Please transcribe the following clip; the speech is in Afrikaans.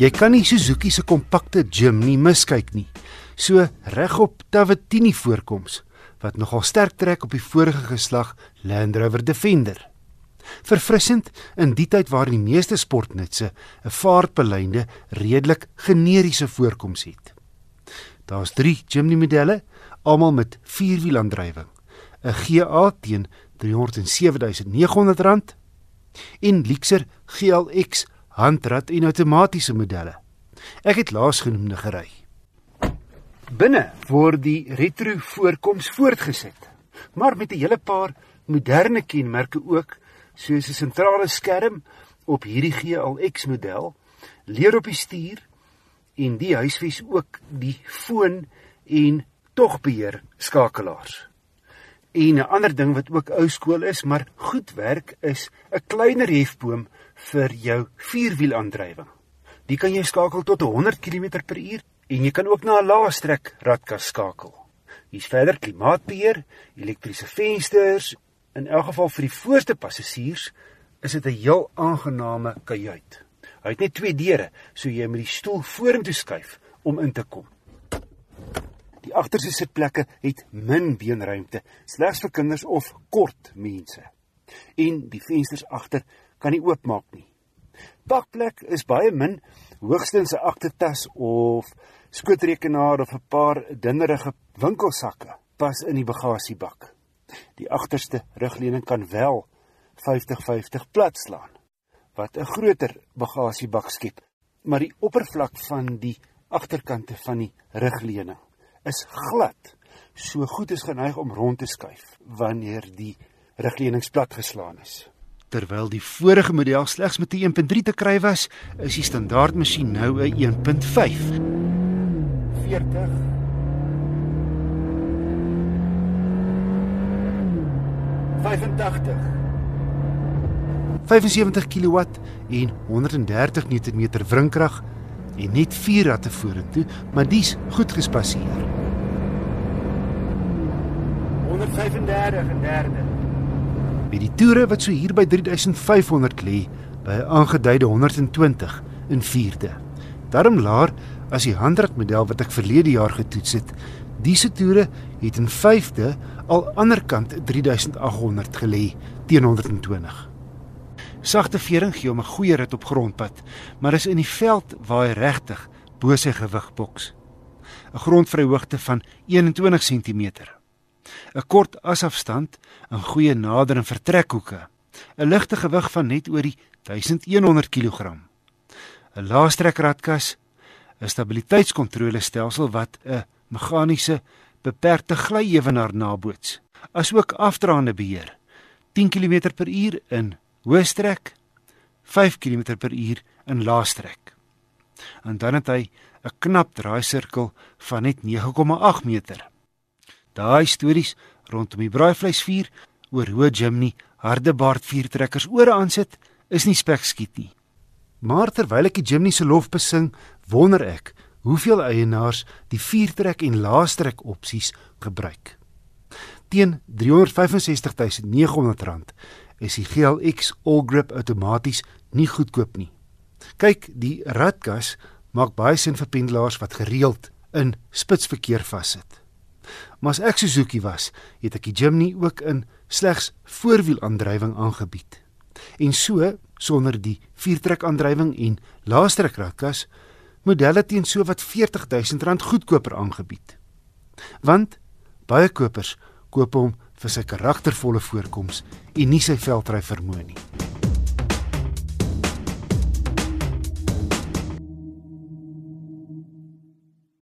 Jy kan nie Suzuki se kompakte Jimny miskyk nie. So regop Tavatini voorkoms wat nogal sterk trek op die vorige geslag Land Rover Defender. Verfrissend in die tyd waar die meeste sportnutse 'n vaartbeleide redelik generiese voorkoms het. Daar's 3 Jimny modelle, almal met vierwielaandrywing. 'n GA teen R307.900 en Lexer GLX handrat en outomatiese modelle. Ek het laasgenoemde gery. Binne word die retro voorkoms voortgesit, maar met 'n hele paar moderne kenmerke ook, soos 'n sentrale skerm op hierdie GLX model, leer op die stuur en die huisves ook die foon en togbeheer skakelaars. En 'n ander ding wat ook ou skool is, maar goed werk, is 'n kleiner hefboom vir jou vierwielaandrywing. Die kan jy skakel tot 100 km/h en jy kan ook na 'n lae strek radkas skakel. Hier's verder klimaatbeheer, elektriese vensters. In elk geval vir die voorste passasiers is dit 'n heel aangename kajuit. Hy het net twee deure, so jy moet die stoel vorentoe skuif om in te kom. Die agterste sitplekke het min beenruimte, slegs vir kinders of kort mense. En die vensters agter kan nie oopmaak nie. Pakplek is baie min, hoogstens 'n aktetas of skootrekenaar of 'n paar dinnerige winkelsakke pas in die bagasiebak. Die agterste rugleuning kan wel 50-50 plat slaan wat 'n groter bagasiebak skep, maar die oppervlak van die agterkante van die rugleuning is glad. So goed is geneig om rond te skuif wanneer die rugleuning plat geslaan is. Terwyl die vorige model slegs met 'n 1.3 te kry was, is die standaard masjien nou 'n 1.5. 40 85 75 kW en 130 Nm wrinkrag en net 4 ratte vorentoe, maar dis goed gespasseer. 135 en derde. By die toere wat so hier by 3500 lê, by 'n aangeduide 120 in vierde. Daarom laer as die handratmodel wat ek verlede jaar getoets het. Diese toere het in vyfde al aanderkant 3800 gelê teen 120. Sagte vering gee hom 'n goeie rit op grondpad, maar is in die veld waar hy regtig bo sy gewig boks. 'n Grondvryhoogte van 21 cm. 'n Kort asafstand en goeie nader- en vertrekhoeke. 'n Ligte gewig van net oor die 1100 kg. 'n Laastrekradkas, 'n stabiliteitskontrolestelsel wat 'n meganiese beperkte glyewenaar naboots, asook afdraande beheer. 10 km/h in hoë strek 5 km/h in lae strek. En dan het hy 'n knap draaisirkel van net 9,8 meter. Daai stories rondom die braaivleisvuur oor hoe Jimny hardebaard vuurtrekkers ore aansit, is nie spekskiet nie. Maar terwyl ek die Jimny se lof besing, wonder ek hoeveel eienaars die vuurtrek en laastrek opsies gebruik. Teen R365900 is die GLX All Grip outomaties nie goedkoop nie. Kyk, die radkas maak baie sin vir pendelaars wat gereeld in spitsverkeer vassit. Maar as ek Suzuki was, het ek die Jimny ook in slegs voorwielaandrywing aangebied. En so, sonder die viertrek-aandrywing en laastrek radkas, modelle teen so wat R40000 goedkoper aangebied. Want baie kopers koop hom vir sy karaktervolle voorkoms en nie sy veldry vermoë nie.